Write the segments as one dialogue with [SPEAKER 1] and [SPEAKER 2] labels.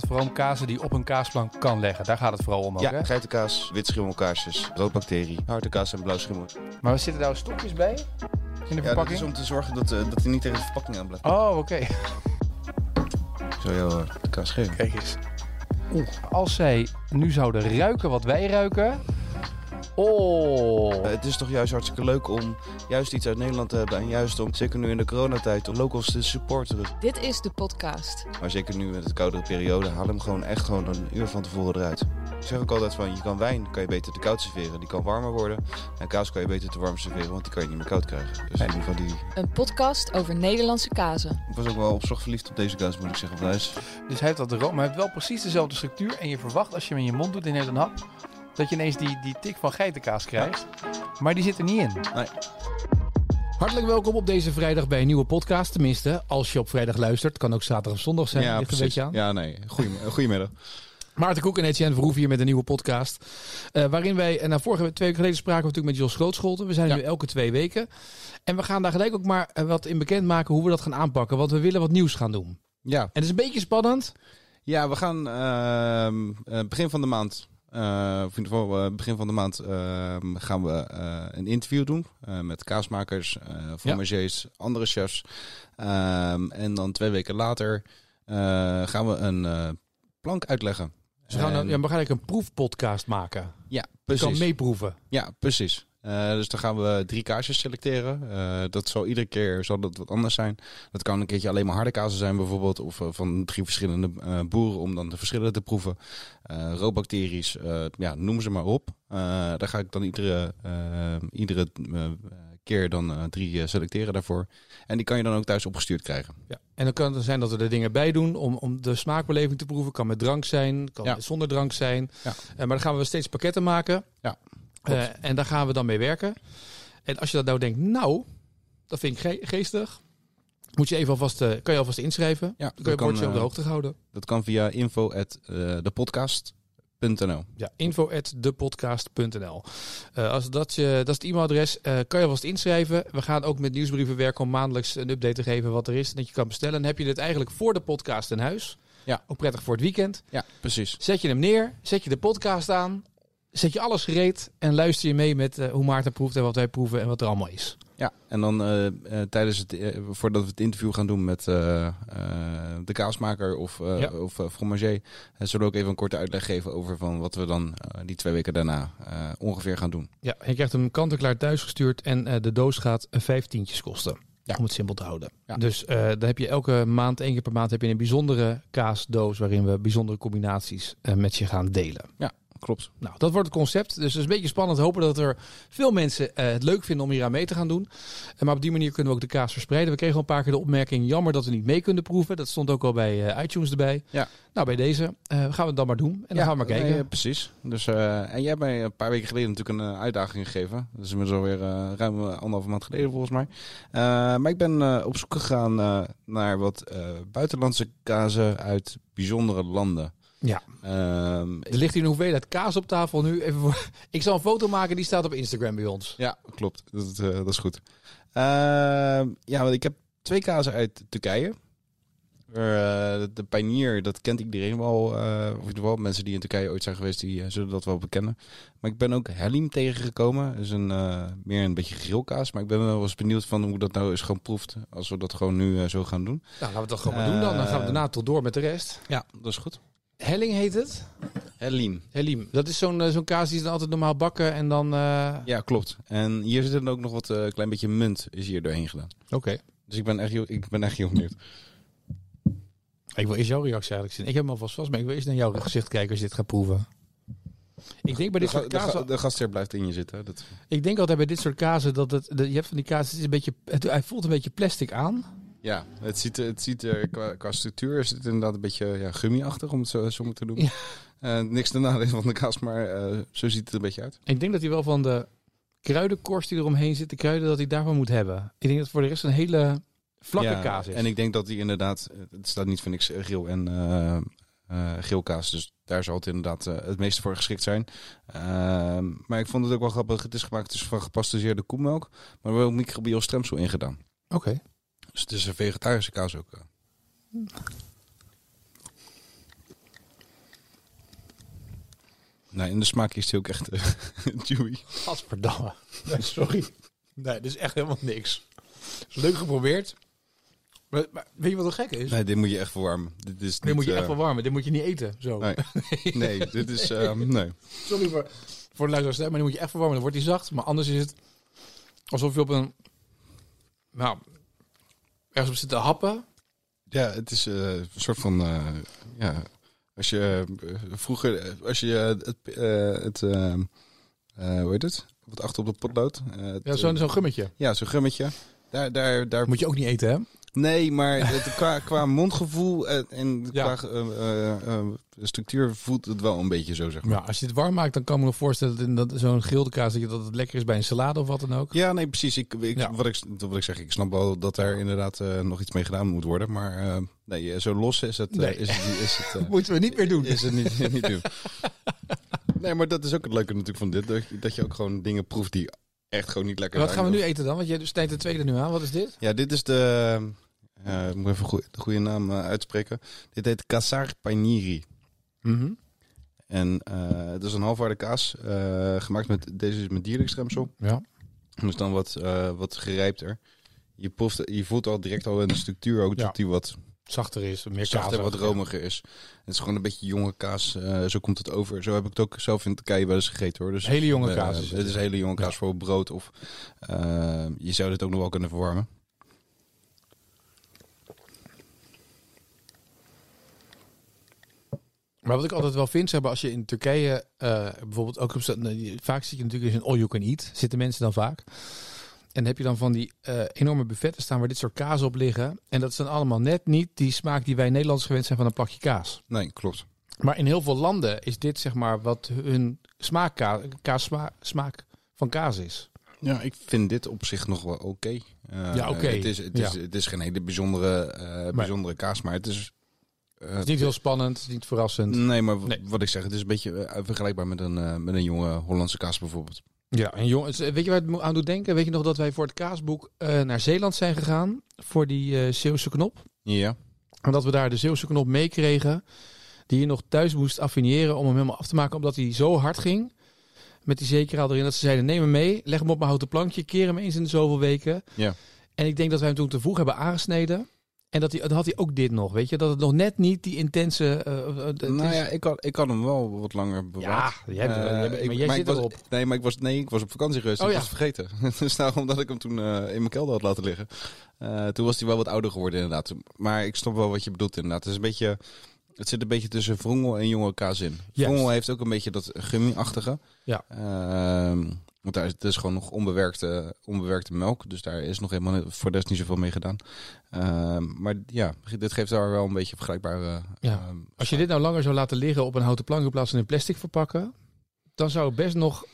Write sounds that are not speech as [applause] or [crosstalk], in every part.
[SPEAKER 1] gaat vooral om kazen die op een kaasplank kan leggen. Daar gaat het vooral om ook,
[SPEAKER 2] Ja,
[SPEAKER 1] hè?
[SPEAKER 2] geitenkaas, wit schimmelkaarsjes, roodbacterie, harde kaas en blauw schimmel.
[SPEAKER 1] Maar er zitten daar stokjes bij? In de
[SPEAKER 2] Ja, dat
[SPEAKER 1] verpakking?
[SPEAKER 2] is om te zorgen dat, eh, dat hij niet tegen de verpakking aan blijft.
[SPEAKER 1] Oh, oké. [laughs]
[SPEAKER 2] Zal jou de kaas geven.
[SPEAKER 1] Kijk eens. Oeh, als zij nu zouden ruiken wat wij ruiken. Oh.
[SPEAKER 2] Eh, het is toch juist hartstikke leuk om juist iets uit Nederland te hebben. En juist om, zeker nu in de coronatijd, om locals te supporten.
[SPEAKER 3] Dit is de podcast.
[SPEAKER 2] Maar zeker nu met de koudere periode, haal hem gewoon echt gewoon een uur van tevoren eruit. Ik zeg ook altijd van, je kan wijn kan je beter te koud serveren. Die kan warmer worden. En kaas kan je beter te warm serveren, want die kan je niet meer koud krijgen. Dus in ieder geval die...
[SPEAKER 3] Een podcast over Nederlandse kazen.
[SPEAKER 2] Ik was ook wel op zorg verliefd op deze kaas, moet ik zeggen.
[SPEAKER 1] Dus hij heeft dat room, maar hij heeft wel precies dezelfde structuur. En je verwacht als je hem in je mond doet in neemt een hap, dat je ineens die, die tik van geitenkaas krijgt. Maar die zit er niet in.
[SPEAKER 4] Hartelijk welkom op deze vrijdag bij een nieuwe podcast. Tenminste, als je op vrijdag luistert. Kan ook zaterdag of zondag zijn. ligt een beetje aan.
[SPEAKER 2] Ja, nee. Goedem- [laughs] Goedemiddag.
[SPEAKER 4] Maarten Koek en Etienne Verhoef hier met een nieuwe podcast. Eh, waarin wij, en nou, vorige twee weken geleden spraken we natuurlijk met Jos Grootscholten. We zijn
[SPEAKER 2] Ja.
[SPEAKER 4] nu elke twee weken. En we gaan daar gelijk ook maar eh, wat in bekend maken hoe we dat gaan aanpakken. Want we willen wat nieuws gaan doen.
[SPEAKER 2] Ja,
[SPEAKER 4] En het is een beetje spannend.
[SPEAKER 2] Ja, we gaan eh, begin van de maand, eh, of in ieder geval eh, begin van de maand, ehm, gaan we eh, een interview doen eh, met kaasmakers, eh fromagers, andere chefs. Ehm, en dan twee weken later eh, gaan we een eh, plank uitleggen.
[SPEAKER 4] We gaan,
[SPEAKER 2] En-
[SPEAKER 4] ja, we gaan eigenlijk een proefpodcast maken.
[SPEAKER 2] ja,
[SPEAKER 4] Je kan meeproeven.
[SPEAKER 2] Ja, precies. Eh, dus dan gaan we drie kaasjes selecteren. Eh, dat zal iedere keer zal dat wat anders zijn. Dat kan een keertje alleen maar harde kazen zijn bijvoorbeeld. Of eh, van drie verschillende boeren om dan de verschillen te proeven. Roodbacteries, ja, noem ze maar op. Daar ga ik dan iedere, iedere keer dan drie selecteren daarvoor. En die kan je dan ook thuis opgestuurd krijgen.
[SPEAKER 4] Ja. En dan kan het zijn dat we er dingen bij doen om, om de smaakbeleving te proeven. Kan met drank zijn, kan
[SPEAKER 2] Ja.
[SPEAKER 4] zonder drank zijn.
[SPEAKER 2] Ja.
[SPEAKER 4] Maar dan gaan we steeds pakketten maken.
[SPEAKER 2] Ja,
[SPEAKER 4] Eh, en daar gaan we dan mee werken. En als je dat nou denkt, nou, dat vind ik ge- geestig. Moet je even alvast, eh, kan je alvast inschrijven.
[SPEAKER 2] Ja,
[SPEAKER 4] Dan kun je bordje op de
[SPEAKER 2] eh,
[SPEAKER 4] hoogte houden.
[SPEAKER 2] Dat kan via info at.
[SPEAKER 4] Ja, info at depodcast.nl. Als dat, je, dat is het e-mailadres. kan je alvast inschrijven. We gaan ook met nieuwsbrieven werken om maandelijks een update te geven wat er is. Dat je kan bestellen. Dan heb je dit eigenlijk voor de podcast in huis.
[SPEAKER 2] Ja.
[SPEAKER 4] Ook prettig voor het weekend.
[SPEAKER 2] Ja, precies.
[SPEAKER 4] Zet je hem neer, zet je de podcast aan, zet je alles gereed en luister je mee met eh, hoe Maarten proeft en wat wij proeven en wat er allemaal is.
[SPEAKER 2] Ja, en dan eh, eh, tijdens het, voordat we het interview gaan doen met de kaasmaker of,
[SPEAKER 4] Ja.
[SPEAKER 2] of fromager, zullen we ook even een korte uitleg geven over van wat we dan die twee weken daarna ongeveer gaan doen.
[SPEAKER 4] Ja, je krijgt hem kant-en-klaar thuis gestuurd en de doos gaat eh, vijf tientjes kosten.
[SPEAKER 2] Ja.
[SPEAKER 4] Om het simpel te houden.
[SPEAKER 2] Ja.
[SPEAKER 4] Dus eh dan heb je elke maand, één keer per maand, heb je een bijzondere kaasdoos waarin we bijzondere combinaties met je gaan delen.
[SPEAKER 2] Klopt.
[SPEAKER 4] Nou, dat wordt het concept. Dus het is een beetje spannend. Hopen dat er veel mensen eh, het leuk vinden om hier aan mee te gaan doen. Eh, maar op die manier kunnen we ook de kaas verspreiden. We kregen al een paar keer de opmerking: jammer dat we niet mee kunnen proeven. Dat stond ook al bij eh, iTunes erbij.
[SPEAKER 2] Ja.
[SPEAKER 4] Nou, bij deze gaan we het dan maar doen. En dan gaan we maar kijken.
[SPEAKER 2] nee, precies. Dus, en jij hebt mij een paar weken geleden natuurlijk een uitdaging gegeven. Dat is inmiddels alweer ruim anderhalve maand geleden volgens mij. Maar ik ben op zoek gegaan naar wat buitenlandse kazen uit bijzondere landen.
[SPEAKER 4] Ja.
[SPEAKER 2] Ehm,
[SPEAKER 4] Er ligt hier een hoeveelheid kaas op tafel nu. Even voor... [laughs] Ik zal een foto maken, die staat op Instagram bij ons.
[SPEAKER 2] Ja, klopt. Dat, eh, dat is goed. Ehm, ja, want ik heb twee kazen uit Turkije. Eh, de Panier, dat kent iedereen wel. eh, of geval mensen die in Turkije ooit zijn geweest, die zullen dat wel bekennen. Maar ik ben ook Halim tegengekomen. Dat is een, meer een beetje grillkaas. Maar ik ben wel eens benieuwd van hoe dat nou is gewoon proeft. Als we dat gewoon nu zo gaan doen.
[SPEAKER 4] Nou, laten we dat gewoon maar doen dan. Dan gaan we daarna tot door met de rest.
[SPEAKER 2] Ja, dat is goed.
[SPEAKER 4] Helling heet het. Dat is zo'n eh, zo'n kaas die ze dan altijd normaal bakken en dan... eh,
[SPEAKER 2] Ja, klopt. En hier zit dan ook nog wat eh, klein beetje munt is hier doorheen gedaan.
[SPEAKER 4] Oké.
[SPEAKER 2] Dus ik ben echt heel, ik ben echt heel benieuwd.
[SPEAKER 4] Ik wil eerst jouw reactie eigenlijk zien. Ik heb hem alvast vast, maar ik wil eerst naar jouw gezicht kijken als je dit gaat proeven. Ik denk bij dit
[SPEAKER 2] De,
[SPEAKER 4] soort
[SPEAKER 2] de, gastheer blijft in je zitten. Dat,
[SPEAKER 4] Ik denk altijd bij dit soort kazen dat het... de- je hebt van die kaas, het is een beetje... Het, hij voelt een beetje plastic aan.
[SPEAKER 2] Ja, het ziet, het ziet er qua, qua structuur is het inderdaad een beetje ja, gummiachtig, om het zo, zo moeten doen.
[SPEAKER 4] Ja.
[SPEAKER 2] Eh, niks ten nadele van de kaas, maar eh, zo ziet het er een beetje uit.
[SPEAKER 4] Ik denk dat hij wel van de kruidenkorst die eromheen zit, de kruiden, dat hij daarvan moet hebben. Ik denk dat het voor de rest een hele vlakke
[SPEAKER 2] Ja,
[SPEAKER 4] kaas is.
[SPEAKER 2] En ik denk dat die inderdaad, het staat niet voor niks eh, geel en eh eh, geelkaas, dus daar zal het inderdaad het meeste voor geschikt zijn. Ehm, maar ik vond het ook wel grappig, het is gemaakt dus van gepasteuriseerde koemelk, maar wel microbial stremsel ingedaan.
[SPEAKER 4] Oké.
[SPEAKER 2] Dus het is een vegetarische kaas ook. eh. Nee, in de smaak is hij ook echt eh, [laughs] chewy.
[SPEAKER 4] Gadverdamme. [laughs] Nee, sorry. Nee, dit is echt helemaal niks. Is leuk geprobeerd. Maar, maar weet je wat er gek is?
[SPEAKER 2] Nee, dit moet je echt verwarmen. Dit is
[SPEAKER 4] dit
[SPEAKER 2] niet,
[SPEAKER 4] moet je echt
[SPEAKER 2] eh,
[SPEAKER 4] verwarmen. Dit moet je niet eten. Zo.
[SPEAKER 2] Nee, [laughs] nee dit is... ehm, nee.
[SPEAKER 4] Sorry voor, voor de luisteraars, maar die moet je echt verwarmen. Dan wordt hij zacht. Maar anders is het alsof je op een... Nou, ergens op zit te happen.
[SPEAKER 2] Ja, het is eh, een soort van... eh, ja, als je eh, vroeger... Als je het... het hoe heet het? Wat achter op de potlood.
[SPEAKER 4] Ja, zo'n zo'n gummetje.
[SPEAKER 2] ja, zo'n gummetje. Daar, daar, daar
[SPEAKER 4] Moet je ook niet eten, hè?
[SPEAKER 2] Nee, maar [laughs] het, qua, qua mondgevoel en, en
[SPEAKER 4] Ja.
[SPEAKER 2] qua eh, eh, eh, structuur voelt het wel een beetje zo, zeg maar.
[SPEAKER 4] Ja, als je het warm maakt, dan kan ik me nog voorstellen dat, dat zo'n gilde kaas dat, je, dat het lekker is bij een salade of wat dan ook.
[SPEAKER 2] Ja, nee, precies. Ik, ik,
[SPEAKER 4] Ja.
[SPEAKER 2] wat, ik, wat ik zeg, ik snap wel dat daar inderdaad eh, nog iets mee gedaan moet worden. Maar eh, nee, eh, zo los is het, eh,
[SPEAKER 4] Nee.
[SPEAKER 2] is het, is het, [laughs] eh,
[SPEAKER 4] Moeten we niet meer doen.
[SPEAKER 2] is het niet, niet doen. [laughs] Nee, maar dat is ook het leuke natuurlijk van dit. dat je- ook gewoon dingen proeft die echt gewoon niet lekker
[SPEAKER 4] Wat gaan we nu eten dan? Want jij snijdt de tweede nu aan. Wat is dit?
[SPEAKER 2] Ja, dit is de... eh, ik moet even de goede naam eh, uitspreken. Dit heet Casar Paniri.
[SPEAKER 4] Mhm.
[SPEAKER 2] En eh, het is een halfwaarde kaas, gemaakt met, deze is met dierlijk stremsel.
[SPEAKER 4] Ja.
[SPEAKER 2] Dus dan wat, wat gerijpter. Je, proeft, je voelt al direct al in de structuur ook
[SPEAKER 4] Ja.
[SPEAKER 2] dat die wat
[SPEAKER 4] Zachter is, meer
[SPEAKER 2] zachter,
[SPEAKER 4] kaas.
[SPEAKER 2] wat romiger is. Het is gewoon een beetje jonge kaas, zo komt het over. Zo heb ik het ook zelf in Turkije wel eens gegeten hoor. Dus,
[SPEAKER 4] Hele jonge kaas is het.
[SPEAKER 2] het is hele jonge kaas
[SPEAKER 4] Ja.
[SPEAKER 2] voor brood of je zou dit ook nog wel kunnen verwarmen.
[SPEAKER 4] Maar wat ik altijd wel vind, zeg maar, als je in Turkije eh, bijvoorbeeld ook op vaak zit je natuurlijk in een all you can eat, zitten mensen dan vaak. En dan heb je dan van die eh, enorme buffetten staan waar dit soort kaas op liggen. En dat is dan allemaal net niet die smaak die wij Nederlanders gewend zijn van een plakje kaas.
[SPEAKER 2] Nee, klopt.
[SPEAKER 4] Maar in heel veel landen is dit zeg maar wat hun smaakka- kaas, sma- smaak van kaas is.
[SPEAKER 2] Ja, ik vind dit op zich nog wel oké. Eh,
[SPEAKER 4] Ja, oké.
[SPEAKER 2] Het, is, het, is,
[SPEAKER 4] Ja.
[SPEAKER 2] het is geen hele bijzondere, bijzondere kaas, maar het is... eh,
[SPEAKER 4] Het is niet heel spannend, het is niet verrassend.
[SPEAKER 2] Nee, maar
[SPEAKER 4] Nee.
[SPEAKER 2] wat ik zeg, het is een beetje eh, vergelijkbaar met een, eh, met een jonge Hollandse kaas bijvoorbeeld.
[SPEAKER 4] Ja, en jongens, weet je waar het aan doet denken? Weet je nog dat wij voor het kaasboek naar Zeeland zijn gegaan voor die eh Zeeuwse knop?
[SPEAKER 2] Ja.
[SPEAKER 4] En dat we daar de Zeeuwse knop meekregen, die je nog thuis moest affineren om hem helemaal af te maken, omdat hij zo hard ging met die zekerheid erin dat ze zeiden: neem hem mee, leg hem op mijn houten plankje, keer hem eens in de zoveel weken.
[SPEAKER 2] Ja.
[SPEAKER 4] En ik denk dat wij hem toen te vroeg hebben aangesneden. En dat hij, dan had hij ook dit nog, weet je, dat het nog net niet die intense. eh, eh, het
[SPEAKER 2] nou
[SPEAKER 4] is-
[SPEAKER 2] ja, ik had, ik had hem wel wat langer bewaard.
[SPEAKER 4] ja, jij,
[SPEAKER 2] Eh, ik-
[SPEAKER 4] maar jij zit
[SPEAKER 2] was,
[SPEAKER 4] erop.
[SPEAKER 2] Nee, maar ik was, nee, ik was op vakantie geweest.
[SPEAKER 4] Oh
[SPEAKER 2] ik
[SPEAKER 4] ja.
[SPEAKER 2] was [laughs] het vergeten. dus nou, omdat ik hem toen eh, in mijn kelder had laten liggen. Eh, toen was hij wel wat ouder geworden inderdaad. Maar ik snap wel wat je bedoelt inderdaad. Het, is een beetje, het zit een beetje tussen vrongel en jonge kaas in.
[SPEAKER 4] Juist.
[SPEAKER 2] Vrongel heeft ook een beetje dat gummi-achtige.
[SPEAKER 4] Ja.
[SPEAKER 2] Ehm, want daar is, het is gewoon nog onbewerkte, onbewerkte melk. Dus daar is nog helemaal voor de rest niet zoveel mee gedaan. Ehm, maar ja, dit geeft daar wel een beetje vergelijkbare...
[SPEAKER 4] Ja.
[SPEAKER 2] ehm,
[SPEAKER 4] Als je dit nou langer zou laten liggen op een houten plank in plaats van in plastic verpakken, dan zou het best nog.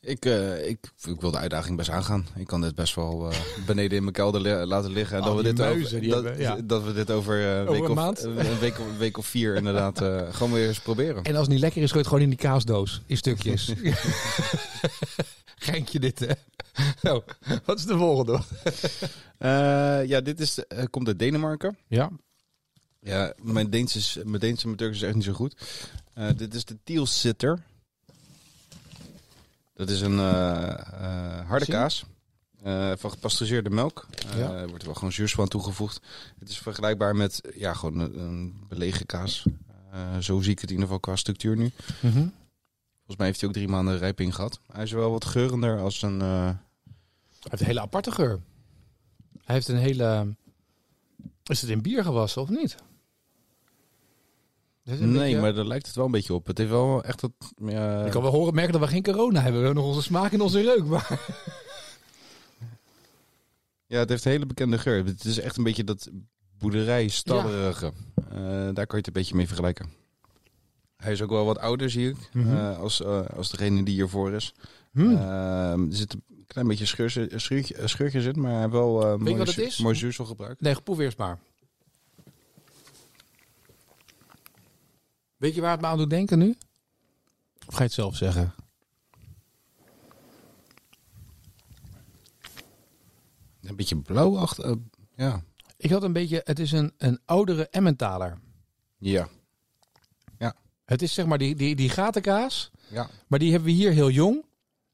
[SPEAKER 2] Ik, eh, ik, ik wil de uitdaging best aangaan. Ik kan dit best wel eh, [laughs] beneden in mijn kelder li- laten liggen. En
[SPEAKER 4] Oh,
[SPEAKER 2] dat, we dit
[SPEAKER 4] muizen,
[SPEAKER 2] over, dat,
[SPEAKER 4] hebben- ja.
[SPEAKER 2] dat we dit over,
[SPEAKER 4] Over
[SPEAKER 2] week
[SPEAKER 4] een
[SPEAKER 2] of,
[SPEAKER 4] maand?
[SPEAKER 2] eh, een, week, week of vier inderdaad gewoon weer eens proberen.
[SPEAKER 4] En als het niet lekker is, gooi het gewoon in die kaasdoos in stukjes. [laughs] Geintje dit, hè? Nou, [laughs] wat is de volgende?
[SPEAKER 2] Eh, ja, dit is, eh, komt uit Denemarken.
[SPEAKER 4] Ja.
[SPEAKER 2] Ja, mijn Deens, is, mijn Deens en mijn Turks is echt niet zo goed. Eh, dit is de Tielsitter. Dat is een harde kaas. van gepasteuriseerde melk.
[SPEAKER 4] Ja.
[SPEAKER 2] Er wordt wel gewoon zuurs van toegevoegd. Het is vergelijkbaar met ja, gewoon een, een belegen kaas. Zo zie ik het in ieder geval qua structuur nu. Volgens mij heeft hij ook drie maanden rijping gehad. Hij is wel wat geurender als een... eh,
[SPEAKER 4] Hij heeft een hele aparte geur. Hij heeft een hele... Is het in bier gewassen of niet?
[SPEAKER 2] Nee,
[SPEAKER 4] beetje-
[SPEAKER 2] maar daar lijkt het wel een beetje op. Het heeft wel echt dat...
[SPEAKER 4] Ik kan wel horen merken dat we geen corona hebben. We hebben nog onze smaak en onze reuk. Maar... [laughs]
[SPEAKER 2] Ja, het heeft een hele bekende geur. Het is echt een beetje dat boerderij stallerige. Eh, daar kan je het een beetje mee vergelijken. Hij is ook wel wat ouder, zie ik,
[SPEAKER 4] Mhm.
[SPEAKER 2] eh, als, eh, als degene die hiervoor is.
[SPEAKER 4] Hmm.
[SPEAKER 2] Ehm, er zit een klein beetje scheurtje, scheurtje, scheurtjes in, maar hij heeft wel eh mooi,
[SPEAKER 4] wat het
[SPEAKER 2] zu-
[SPEAKER 4] is?
[SPEAKER 2] mooi zuursel gebruikt.
[SPEAKER 4] Nee, proef eerst maar. Weet je waar het me aan doet denken nu? Of ga je het zelf zeggen?
[SPEAKER 2] Een beetje blauw achter. eh, ja.
[SPEAKER 4] Ik had een beetje... Het is een, een oudere Emmentaler.
[SPEAKER 2] Ja.
[SPEAKER 4] Het is zeg maar die, die, die gatenkaas.
[SPEAKER 2] Ja.
[SPEAKER 4] Maar die hebben we hier heel jong.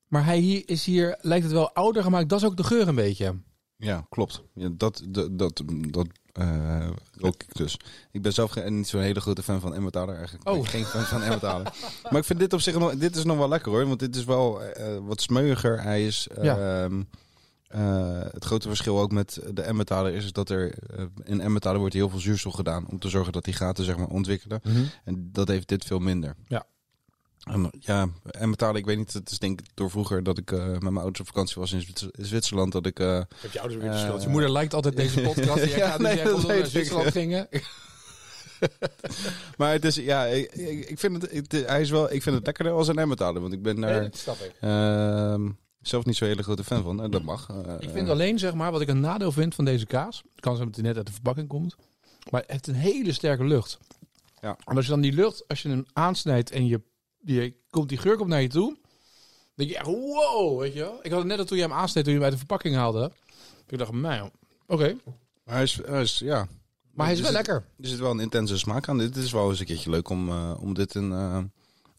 [SPEAKER 4] Maar hij hier is hier, lijkt het wel ouder gemaakt. Dat is ook de geur een beetje.
[SPEAKER 2] Ja, klopt. Ja, dat dat, dat, dat eh, rook ik dus. Ik ben zelf geen, niet zo'n hele grote fan van Emmentaler eigenlijk.
[SPEAKER 4] Oh.
[SPEAKER 2] Geen fan van Emmentaler. [laughs] maar ik vind dit op zich nog, dit is nog wel lekker hoor. Want dit is wel eh, wat smeuiger. Hij is...
[SPEAKER 4] Ja.
[SPEAKER 2] Ehm, eh, het grote verschil ook met de Emmentaler is dat er eh, in Emmentaler wordt heel veel zuurstof gedaan om te zorgen dat die gaten zeg maar ontwikkelen. En dat heeft dit veel minder.
[SPEAKER 4] Ja.
[SPEAKER 2] En, ja, Emmentaler, ik weet niet, het is denk ik door vroeger dat ik eh, met mijn ouders op vakantie was in Zwitser- Zwitserland dat ik
[SPEAKER 4] Heb je ouders
[SPEAKER 2] weer schuld?
[SPEAKER 4] Je moeder lijkt altijd [laughs] deze podcast. Jij
[SPEAKER 2] Ja,
[SPEAKER 4] gaat dus
[SPEAKER 2] nee,
[SPEAKER 4] naar. Zwitserland gingen. [laughs]
[SPEAKER 2] Maar het is, ja, ik, ik, ik vind het, het- hij is wel, ik vind het lekkerder als een Emmentaler, want ik ben daar
[SPEAKER 4] Nee, dat snap ik.
[SPEAKER 2] Zelf niet zo'n hele grote fan van. En dat mag. Eh,
[SPEAKER 4] Ik vind alleen, zeg maar, wat ik een nadeel vind van deze kaas. Kan zijn dat hij net uit de verpakking komt. Maar het heeft een hele sterke lucht.
[SPEAKER 2] Ja.
[SPEAKER 4] En als je dan die lucht, als je hem aansnijdt en je, je komt die geur komt naar je toe. denk je echt, wow, weet je wel. Ik had het net al toen je hem aansneed, toen je hem uit de verpakking haalde. Ik dacht, man, oké.
[SPEAKER 2] Maar hij is, hij is ja.
[SPEAKER 4] Maar hij is
[SPEAKER 2] Er
[SPEAKER 4] wel
[SPEAKER 2] zit-
[SPEAKER 4] lekker.
[SPEAKER 2] Er zit wel een intense smaak aan. Dit is wel eens een keertje leuk om, eh, om dit een, eh,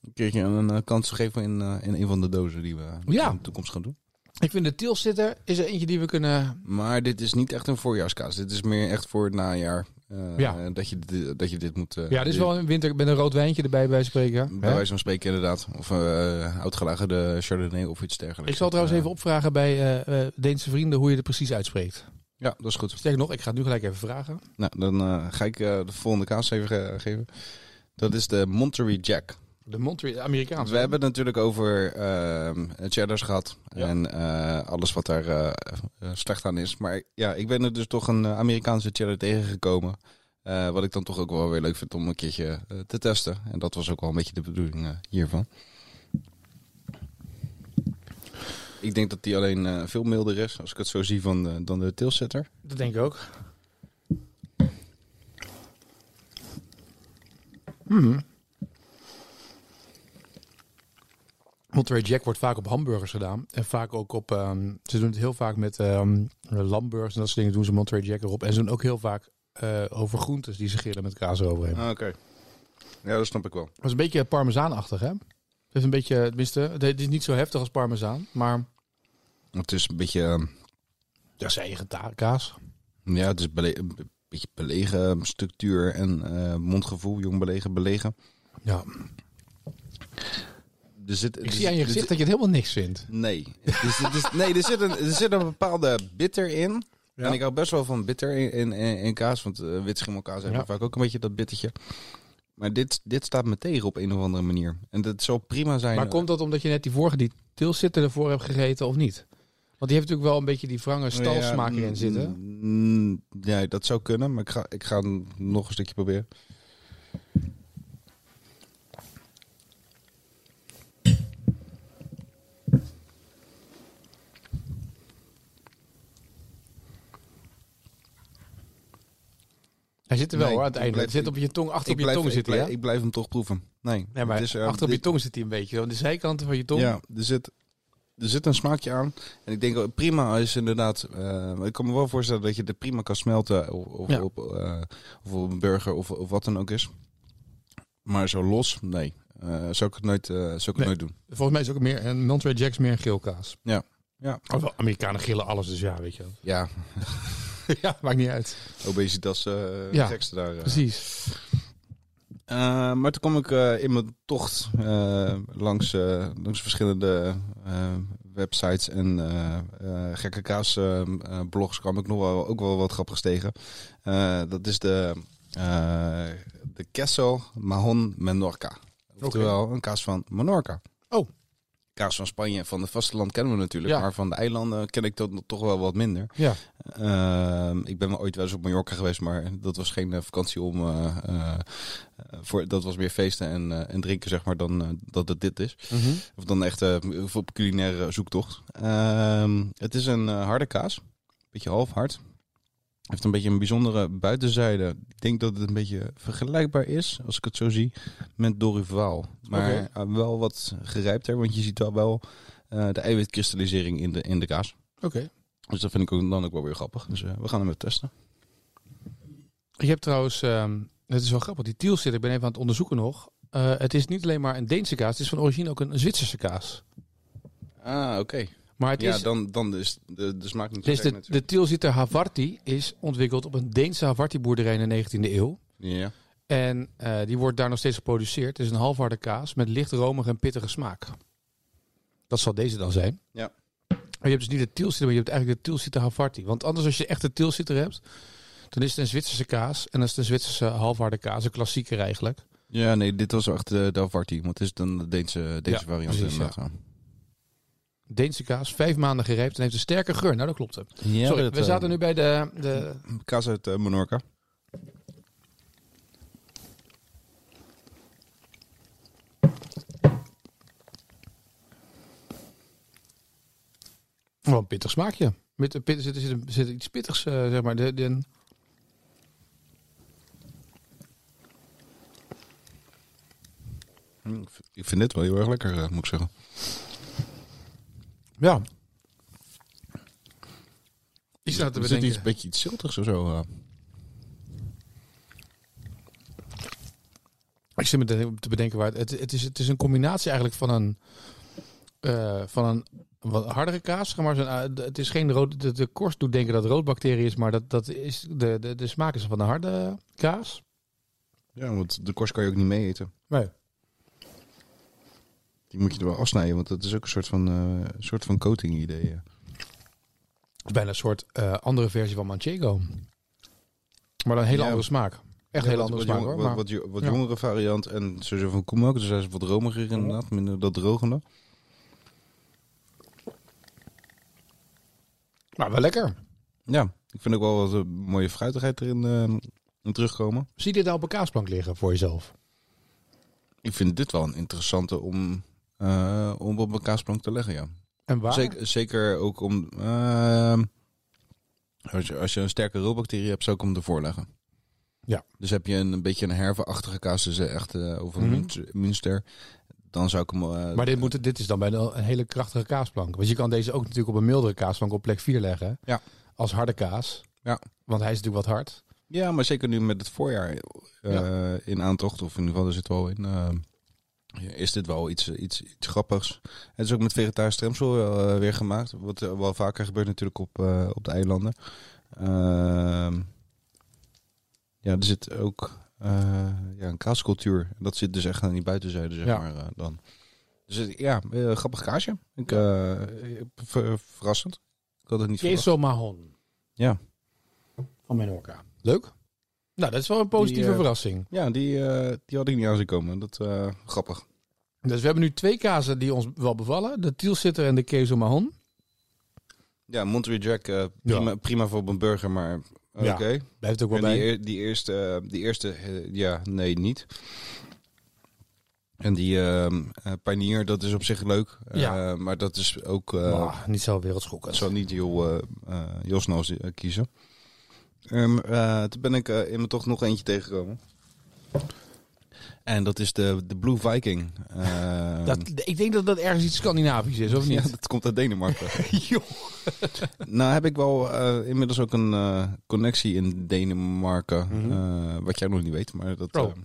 [SPEAKER 2] een keertje een eh, kans te geven in, eh, in een van de dozen die we
[SPEAKER 4] Ja.
[SPEAKER 2] in de toekomst gaan doen.
[SPEAKER 4] Ik vind de tilsitter is er eentje die we kunnen...
[SPEAKER 2] Maar dit is niet echt een voorjaarskaas. Dit is meer echt voor het najaar. eh,
[SPEAKER 4] Ja.
[SPEAKER 2] dat, je, dit- dat je dit moet...
[SPEAKER 4] Ja, dit is wel een winter met een rood wijntje erbij bij spreken.
[SPEAKER 2] Bij wijze van spreken inderdaad. Of uh, oudgelagerde Chardonnay of iets dergelijks.
[SPEAKER 4] Ik zal trouwens even opvragen bij Deense vrienden hoe je het precies uitspreekt.
[SPEAKER 2] Ja, dat is goed.
[SPEAKER 4] Sterker nog, ik ga het nu gelijk even vragen.
[SPEAKER 2] Nou, dan ga ik de volgende kaas even ge- geven. Dat is de Monterey Jack.
[SPEAKER 4] De Montreal, Amerikaans.
[SPEAKER 2] We hebben het natuurlijk over ehm cheddars gehad.
[SPEAKER 4] Ja.
[SPEAKER 2] En eh, alles wat daar eh, eh, slecht aan is. Maar ja, ik ben er dus toch een Amerikaanse cheddar tegengekomen. Eh, wat ik dan toch ook wel weer leuk vind om een keertje te testen. En dat was ook wel een beetje de bedoeling hiervan. Ik denk dat die alleen eh, veel milder is, als ik het zo zie, van de, dan de tailsetter.
[SPEAKER 4] Dat denk ik ook. Hmm. Monterey Jack wordt vaak op hamburgers gedaan. En vaak ook op... ehm, ze doen het heel vaak met ehm lamburgers en dat soort dingen doen ze Monterey Jack erop. En ze doen ook heel vaak eh, over groentes die ze grillen met kaas eroverheen.
[SPEAKER 2] Ah, Oké. Ja, dat snap ik wel.
[SPEAKER 4] Dat is een beetje parmezaanachtig, hè? Het is een beetje, tenminste, het is niet zo heftig als parmezaan, maar
[SPEAKER 2] Het is een beetje, ehm,
[SPEAKER 4] dat is eigen kaas.
[SPEAKER 2] ja, het is bele- een beetje belegen structuur en eh, mondgevoel, jong belegen, belegen.
[SPEAKER 4] Ja.
[SPEAKER 2] Er zit,
[SPEAKER 4] Ik
[SPEAKER 2] er
[SPEAKER 4] zie aan je gezicht dat je het helemaal niks vindt.
[SPEAKER 2] Nee. Dus, nee, er zit, een, er zit een bepaalde bitter in.
[SPEAKER 4] Ja.
[SPEAKER 2] En ik hou best wel van bitter in, in, in, in kaas. Want uh, wit schimmelkaas heeft
[SPEAKER 4] Ja.
[SPEAKER 2] vaak ook een beetje dat bittertje. Maar dit, dit staat me tegen op een of andere manier. En dat zou prima zijn.
[SPEAKER 4] Maar komt dat omdat je net die vorige, die tilsitter ervoor hebt gegeten of niet? Want die heeft natuurlijk wel een beetje die wrange stalsmaak
[SPEAKER 2] Ja,
[SPEAKER 4] erin zitten.
[SPEAKER 2] mm, Ja, dat zou kunnen. Maar ik ga, ik ga nog een stukje proberen.
[SPEAKER 4] Hij zit er wel
[SPEAKER 2] Nee,
[SPEAKER 4] hoor, aan het einde.
[SPEAKER 2] blijf-
[SPEAKER 4] zit op je tong, achter op je
[SPEAKER 2] blijf,
[SPEAKER 4] tong zit hij,
[SPEAKER 2] ik blijf hem toch proeven. Nee,
[SPEAKER 4] Nee, maar
[SPEAKER 2] het is, eh,
[SPEAKER 4] achter op je tong zit hij een beetje. Aan de zijkanten van je tong.
[SPEAKER 2] Ja, er zit, er zit een smaakje aan. En ik denk ook prima is inderdaad. eh, ik kan me wel voorstellen dat je het prima kan smelten. Of, of,
[SPEAKER 4] Ja.
[SPEAKER 2] op, eh, of op een burger of, of wat dan ook is. Maar zo los, nee. Eh, zou ik het nooit, eh, zou ik het
[SPEAKER 4] Nee.
[SPEAKER 2] nooit doen.
[SPEAKER 4] Volgens mij is het ook meer een Monterey Jack's meer een geelkaas.
[SPEAKER 2] Ja. Ja.
[SPEAKER 4] Of wel, Amerikanen gillen alles, dus ja, weet je wel.
[SPEAKER 2] Ja, [laughs]
[SPEAKER 4] ja, maakt niet uit.
[SPEAKER 2] obesitas eh
[SPEAKER 4] Ja,
[SPEAKER 2] gekste daar. eh.
[SPEAKER 4] Precies.
[SPEAKER 2] Eh, maar toen kwam ik in mijn tocht langs, langs verschillende websites en gekke kaas blogs kwam ik nog wel, ook wel wat grappigs tegen. Dat is de, de Queso Mahon Menorca. Oftewel een kaas van Menorca. Kaas van Spanje, van het vasteland kennen we natuurlijk.
[SPEAKER 4] Ja.
[SPEAKER 2] Maar van de eilanden ken ik dat toch wel wat minder.
[SPEAKER 4] Ja.
[SPEAKER 2] Ehm, ik ben wel ooit wel eens op Mallorca geweest, maar dat was geen eh, vakantie om. eh, eh, voor, dat was meer feesten en, en drinken, zeg maar, dan dat het dit is. Of dan echt op culinaire zoektocht. Ehm, het is een harde kaas. Beetje half hard. Heeft een beetje een bijzondere buitenzijde. Ik denk dat het een beetje vergelijkbaar is, als ik het zo zie, met Dorival. Maar eh, wel wat gerijpter, want je ziet wel wel eh, de eiwitkristallisering in de, in de kaas.
[SPEAKER 4] Oké.
[SPEAKER 2] Dus dat vind ik ook, dan ook wel weer grappig. Dus eh, we gaan hem even testen.
[SPEAKER 4] Je hebt trouwens, ehm het is wel grappig, die tiel zit, ik ben even aan het onderzoeken nog. het is niet alleen maar een Deense kaas, het is van origine ook een Zwitserse kaas.
[SPEAKER 2] Ah, oké.
[SPEAKER 4] Maar het
[SPEAKER 2] Ja,
[SPEAKER 4] is,
[SPEAKER 2] dan, dan is de, de smaak niet zo
[SPEAKER 4] dus de,
[SPEAKER 2] natuurlijk.
[SPEAKER 4] de Tilsiter Havarti is ontwikkeld op een Deense Havarti-boerderij in de 19e eeuw.
[SPEAKER 2] Ja.
[SPEAKER 4] En eh, die wordt daar nog steeds geproduceerd. Het is een halfharde kaas met licht romige en pittige smaak. Dat zal deze dan zijn.
[SPEAKER 2] Ja.
[SPEAKER 4] Maar je hebt dus niet de Tilsiter, maar je hebt eigenlijk de Tilsiter Havarti. Want anders als je echt de Tilsiter hebt, dan is het een Zwitserse kaas. En dan is het een Zwitserse halfharde kaas, een klassieker eigenlijk.
[SPEAKER 2] Ja, nee, dit was echt de Delvarti. Want het is dan de Deense, Deense
[SPEAKER 4] Ja,
[SPEAKER 2] variant.
[SPEAKER 4] precies,
[SPEAKER 2] ja.
[SPEAKER 4] Deense kaas, vijf maanden gerijpt en heeft een sterke geur. Nou, dat klopt. het.
[SPEAKER 2] Ja,
[SPEAKER 4] Sorry,
[SPEAKER 2] dat,
[SPEAKER 4] we
[SPEAKER 2] eh,
[SPEAKER 4] zaten nu bij de, de
[SPEAKER 2] Kaas uit eh, Menorca.
[SPEAKER 4] Wel een pittig smaakje. Met pit, zit, zit, zit iets pittigs, eh, zeg maar. De, de,
[SPEAKER 2] Hm, ik vind- dit wel heel erg lekker, moet ik zeggen.
[SPEAKER 4] Ja. Ik sta te bedenken.
[SPEAKER 2] iets, een beetje iets ziltigs of zo.
[SPEAKER 4] Ik zit me te- bedenken waar het, het, is. Het is een combinatie eigenlijk van een eh, van een wat hardere kaas. zeg Maar eh, het is geen rood. De, de korst doet denken dat het roodbacterie is, maar dat, dat is de, de, de smaak is van een harde kaas.
[SPEAKER 2] Ja, want de korst kan je ook niet mee eten.
[SPEAKER 4] Nee.
[SPEAKER 2] Die moet je er wel afsnijden, want dat is ook een soort van, eh, soort van coating idee. eh.
[SPEAKER 4] Het is bijna een soort eh, andere versie van Manchego. Maar dan een hele
[SPEAKER 2] Ja.
[SPEAKER 4] andere smaak. Echt een hele andere
[SPEAKER 2] wat
[SPEAKER 4] smaak
[SPEAKER 2] jong-
[SPEAKER 4] hoor.
[SPEAKER 2] Wat,
[SPEAKER 4] Maar,
[SPEAKER 2] wat, jongere variant en sowieso van Koemak. Dus hij is wat romiger inderdaad, minder dat drogende.
[SPEAKER 4] maar wel lekker.
[SPEAKER 2] Ja, ik vind ook wel wat een mooie fruitigheid erin eh, in terugkomen.
[SPEAKER 4] Zie je dit nou op een kaasplank liggen voor jezelf?
[SPEAKER 2] Ik vind dit wel een interessante om, eh, om op een kaasplank te leggen, ja.
[SPEAKER 4] En waar?
[SPEAKER 2] Zeker, zeker ook om... ehm, als, je, als je een sterke roodbacterie hebt, zou ik hem ervoor leggen.
[SPEAKER 4] Ja.
[SPEAKER 2] Dus heb je een, een beetje een hervenachtige kaas, dus echt eh, over
[SPEAKER 4] Mhm.
[SPEAKER 2] Münster- Münster, dan zou ik hem... eh,
[SPEAKER 4] Maar dit, moet, dit is dan bij een, een hele krachtige kaasplank. Want je kan deze ook natuurlijk op een mildere kaasplank op plek 4 leggen.
[SPEAKER 2] Ja.
[SPEAKER 4] Als harde kaas.
[SPEAKER 2] Ja.
[SPEAKER 4] Want hij is natuurlijk wat hard.
[SPEAKER 2] Ja, maar zeker nu met het voorjaar eh, in aantocht, of in ieder geval er zit wel in, eh, is dit wel iets, iets, iets grappigs. Het is ook met vegetarisch stremsel eh, weer gemaakt, wat eh, wel vaker gebeurt natuurlijk op, eh, op de eilanden. Ehm, ja, er zit ook eh, ja, een kaascultuur. Dat zit dus echt aan die buitenzijde, zeg
[SPEAKER 4] Ja.
[SPEAKER 2] maar, eh, dan. Dus het- ja, eh, grappig kaasje. Ik, eh, ver- verrassend. Ik had het niet verwacht.
[SPEAKER 4] Queso Mahon.
[SPEAKER 2] Ja.
[SPEAKER 4] Van Menorca. Leuk. Nou, dat is wel een positieve
[SPEAKER 2] Die, eh,
[SPEAKER 4] verrassing.
[SPEAKER 2] Ja, die, eh, die had ik niet aan zien komen. Dat eh grappig.
[SPEAKER 4] Dus we hebben nu twee kazen die ons wel bevallen. De Tielsitter en de Queso Mahon.
[SPEAKER 2] Ja, Monterey Jack, prima, prima voor op een burger, maar oké.
[SPEAKER 4] Ja, Blijft ook wel
[SPEAKER 2] En die,
[SPEAKER 4] bij.
[SPEAKER 2] die eerste, die eerste ja, nee, niet. En die ehm eh, Pioneer, dat is op zich leuk.
[SPEAKER 4] Ja.
[SPEAKER 2] maar dat is ook...
[SPEAKER 4] niet zo wereldschokkend.
[SPEAKER 2] zou niet heel, heel snel kiezen. Ehm, eh, toen ben ik eh, in me toch nog eentje tegengekomen. En dat is de, de Blue Viking. Ehm,
[SPEAKER 4] Dat, ik denk dat dat ergens iets Scandinavisch is, of [laughs]
[SPEAKER 2] ja,
[SPEAKER 4] niet?
[SPEAKER 2] dat komt uit Denemarken. [laughs]
[SPEAKER 4] Joh. [laughs]
[SPEAKER 2] Nou heb ik wel eh, inmiddels ook een connectie in Denemarken.
[SPEAKER 4] Mhm.
[SPEAKER 2] wat jij nog niet weet, maar dat...
[SPEAKER 4] Oh.
[SPEAKER 2] eh, eh,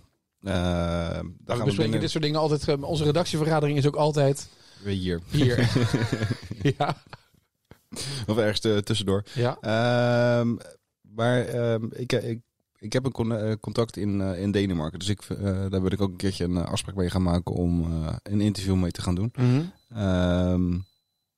[SPEAKER 2] daar
[SPEAKER 4] we
[SPEAKER 2] gaan we
[SPEAKER 4] bespreken
[SPEAKER 2] binnen
[SPEAKER 4] dit soort dingen altijd. Onze redactievergadering is ook altijd
[SPEAKER 2] weer hier.
[SPEAKER 4] hier. ja.
[SPEAKER 2] Of ergens tussendoor.
[SPEAKER 4] ja.
[SPEAKER 2] Ehm, maar ehm, ik, ik, ik heb een con- eh, contact in, eh, in Denemarken. Dus ik, eh, daar wil ik ook een keertje een eh, afspraak mee gaan maken om eh, een interview mee te gaan doen.
[SPEAKER 4] Mhm.
[SPEAKER 2] Ehm,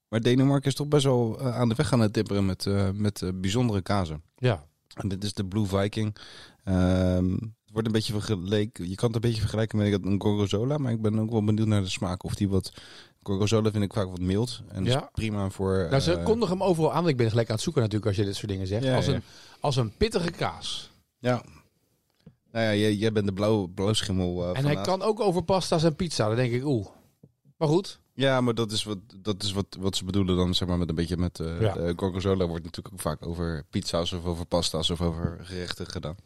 [SPEAKER 2] maar Denemarken is toch best wel eh, aan de weg gaan het tipperen met, eh, met eh, bijzondere kazen.
[SPEAKER 4] Ja.
[SPEAKER 2] En dit is de Blue Viking. Ehm, het wordt een beetje vergeleken. Je kan het een beetje vergelijken met een Gorgonzola. Maar ik ben ook wel benieuwd naar de smaak. Of die wat. Gorgonzola vind ik vaak wat mild. En dat
[SPEAKER 4] Ja.
[SPEAKER 2] is prima voor.
[SPEAKER 4] Nou, ze
[SPEAKER 2] eh,
[SPEAKER 4] kondigen hem overal aan. want Ik ben gelijk aan het zoeken natuurlijk als je dit soort dingen zegt.
[SPEAKER 2] Ja,
[SPEAKER 4] als,
[SPEAKER 2] ja.
[SPEAKER 4] Een, als een pittige kaas.
[SPEAKER 2] Ja. Nou ja, jij, jij bent de blauw, blauwschimmel. eh
[SPEAKER 4] en hij kan ook over pasta's en pizza. Dan denk ik, oeh. Maar goed.
[SPEAKER 2] Ja, maar dat is, wat, dat is wat, wat ze bedoelen dan, zeg maar, met een beetje met... eh
[SPEAKER 4] Ja.
[SPEAKER 2] de Gorgonzola wordt natuurlijk ook vaak over pizza's of over pasta's of over gerechten gedaan.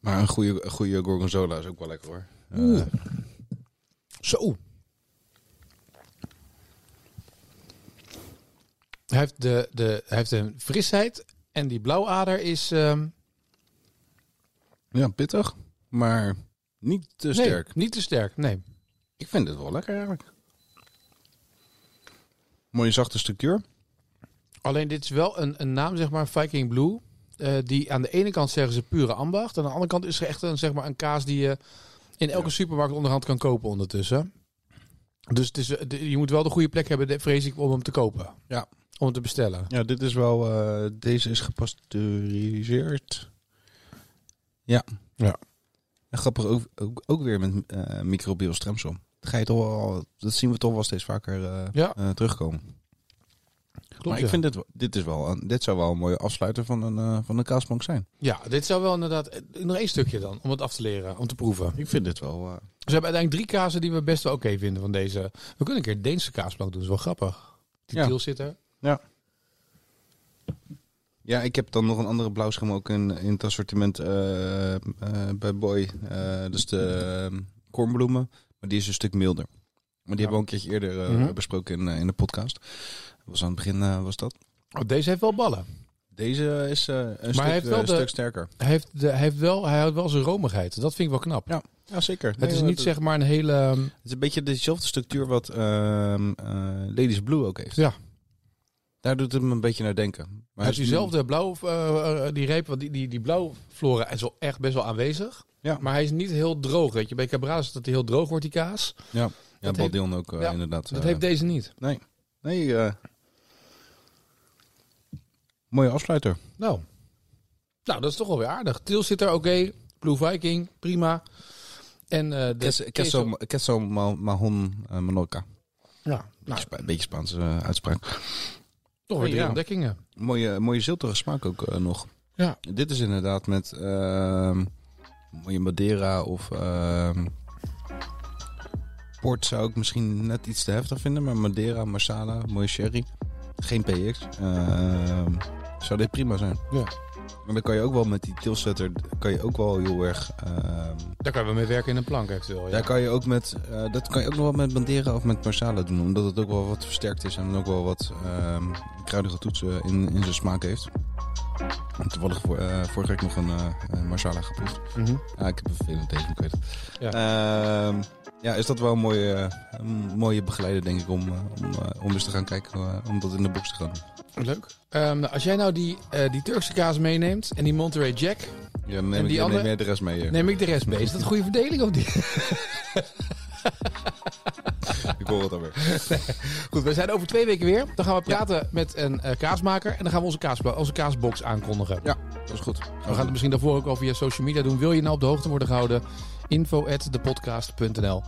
[SPEAKER 2] Maar een goede, een goede Gorgonzola is ook wel lekker hoor.
[SPEAKER 4] Zo. Hij heeft, de, de, hij heeft een frisheid. En die blauwader is... ehm,
[SPEAKER 2] ja, pittig. Maar Niet te
[SPEAKER 4] Nee,
[SPEAKER 2] sterk.
[SPEAKER 4] niet te sterk, nee.
[SPEAKER 2] Ik vind het wel lekker eigenlijk. Mooie zachte structuur.
[SPEAKER 4] Alleen dit is wel een, een naam, zeg maar, Viking Blue. eh, die aan de ene kant zeggen ze pure ambacht. En aan de andere kant is er echt een, zeg maar, een kaas die je in elke supermarkt onderhand kan kopen ondertussen. Dus het is, eh, je moet wel de goede plek hebben, de- vrees ik, om hem te kopen.
[SPEAKER 2] Ja.
[SPEAKER 4] Om hem te bestellen.
[SPEAKER 2] Ja, dit is wel. eh, deze is gepasteuriseerd. Ja.
[SPEAKER 4] Ja.
[SPEAKER 2] En grappig ook, ook, ook weer met eh microbieel stremsel. Dat, ga je toch wel, dat zien we toch wel steeds vaker eh,
[SPEAKER 4] Ja.
[SPEAKER 2] eh, terugkomen.
[SPEAKER 4] Klopt,
[SPEAKER 2] maar ik
[SPEAKER 4] ja.
[SPEAKER 2] vind dit, wel- dit, is wel een, dit zou wel een mooie afsluiter van een, eh, van een kaasbank zijn.
[SPEAKER 4] Ja, dit zou wel inderdaad... eh, Nog één stukje dan, om het af te leren, om te proeven.
[SPEAKER 2] Ik vind dit wel. eh,
[SPEAKER 4] We hebben uiteindelijk drie kazen die we best wel oké vinden van deze. We kunnen een keer Deense kaasplank doen, dat is wel grappig. Die
[SPEAKER 2] Ja.
[SPEAKER 4] tiel zit er.
[SPEAKER 2] Ja, ik heb dan nog een andere blauwschim ook in, in het assortiment eh, eh, bij Boy. Eh dat is de eh, kornbloemen, maar die is een stuk milder. Maar die hebben we al een keertje eerder
[SPEAKER 4] Mhm.
[SPEAKER 2] besproken in, in de podcast. Was aan het begin eh, was dat.
[SPEAKER 4] Oh, deze heeft wel ballen.
[SPEAKER 2] Deze is eh, een, stuk,
[SPEAKER 4] hij heeft wel
[SPEAKER 2] eh,
[SPEAKER 4] de-
[SPEAKER 2] stuk sterker.
[SPEAKER 4] Hij heeft, de, hij heeft wel, hij houdt wel zijn romigheid. Dat vind ik wel knap.
[SPEAKER 2] Ja, ja zeker.
[SPEAKER 4] Het is niet zeg maar een hele... ehm,
[SPEAKER 2] Het is een beetje dezelfde structuur wat ehm eh, Ladies Blue ook heeft.
[SPEAKER 4] Ja.
[SPEAKER 2] Daar doet het me een beetje naar denken. Maar
[SPEAKER 4] hij diezelfde blauw, die reep, want die, die, die blauw flora is wel echt best wel aanwezig.
[SPEAKER 2] Ja.
[SPEAKER 4] Maar hij is niet heel droog. Weet je. Bij Cabrera is dat hij heel droog wordt, die kaas.
[SPEAKER 2] Ja,
[SPEAKER 4] dat
[SPEAKER 2] Baldion ook
[SPEAKER 4] ja,
[SPEAKER 2] inderdaad.
[SPEAKER 4] Dat heeft deze niet.
[SPEAKER 2] Nee, nee mooie afsluiter.
[SPEAKER 4] Nou. nou, dat is toch wel weer aardig. Til zit er oké. Blue Viking, prima. En eh de
[SPEAKER 2] Queso,
[SPEAKER 4] queso-
[SPEAKER 2] queso, queso ma- mahon eh, Menorca.
[SPEAKER 4] Ja, nou,
[SPEAKER 2] Een beetje Spaanse eh, uitspraak.
[SPEAKER 4] toch weer drie
[SPEAKER 2] Ja.
[SPEAKER 4] ontdekkingen.
[SPEAKER 2] Mooie, mooie ziltige smaak ook nog.
[SPEAKER 4] Ja.
[SPEAKER 2] Dit is inderdaad met ehm, mooie Madeira of ehm, port zou ik misschien net iets te heftig vinden. Maar Madeira, Marsala, mooie sherry. Geen PX. Ehm, zou dit prima zijn.
[SPEAKER 4] Ja.
[SPEAKER 2] Maar dan kan je ook wel met die tilsetter, kan je ook wel heel erg... ehm,
[SPEAKER 4] Daar kunnen we mee werken in een plank eventueel. Ja.
[SPEAKER 2] Daar kan je ook met, eh, dat kan je ook nog wel met Bandera of met Marsala doen. Omdat het ook wel wat versterkt is en ook wel wat ehm, kruidige toetsen in, in zijn smaak heeft. Toevallig voor, eh, vorige week nog een een Marsala geproefd.
[SPEAKER 4] Mhm.
[SPEAKER 2] Ik heb een vervelend tegen, ik weet het.
[SPEAKER 4] Ja.
[SPEAKER 2] Ja, ja is dat wel een mooie, eh, een mooie begeleider, denk ik, om, om, om eens te gaan kijken, om dat in de box te gaan doen.
[SPEAKER 4] Leuk. Ehm, nou, als jij nou die, die Turkse kaas meeneemt en die Monterey Jack,
[SPEAKER 2] Ja, neem
[SPEAKER 4] En
[SPEAKER 2] ik
[SPEAKER 4] die andere-
[SPEAKER 2] neem jij de rest mee.
[SPEAKER 4] neem ik de rest mee. Is dat een goede verdeling of niet? [laughs]
[SPEAKER 2] Ik hoor het alweer. [laughs]
[SPEAKER 4] Goed, we zijn over twee weken weer. Dan gaan we praten met een eh, kaasmaker en dan gaan we onze, kaas, onze kaasbox aankondigen.
[SPEAKER 2] Ja, dat is goed.
[SPEAKER 4] We gaan het misschien daarvoor ook al via social media doen. Wil je nou op de hoogte worden gehouden? Info at thepodcast.nl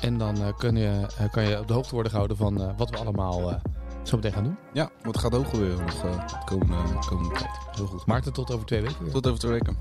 [SPEAKER 4] En dan eh, kun je, eh, kan je op de hoogte worden gehouden van wat we allemaal zo meteen gaan doen.
[SPEAKER 2] Ja, wat gaat ook gebeuren nog de komende, komende tijd. Heel goed.
[SPEAKER 4] Maarten, tot over twee weken weer.
[SPEAKER 2] Tot over twee weken.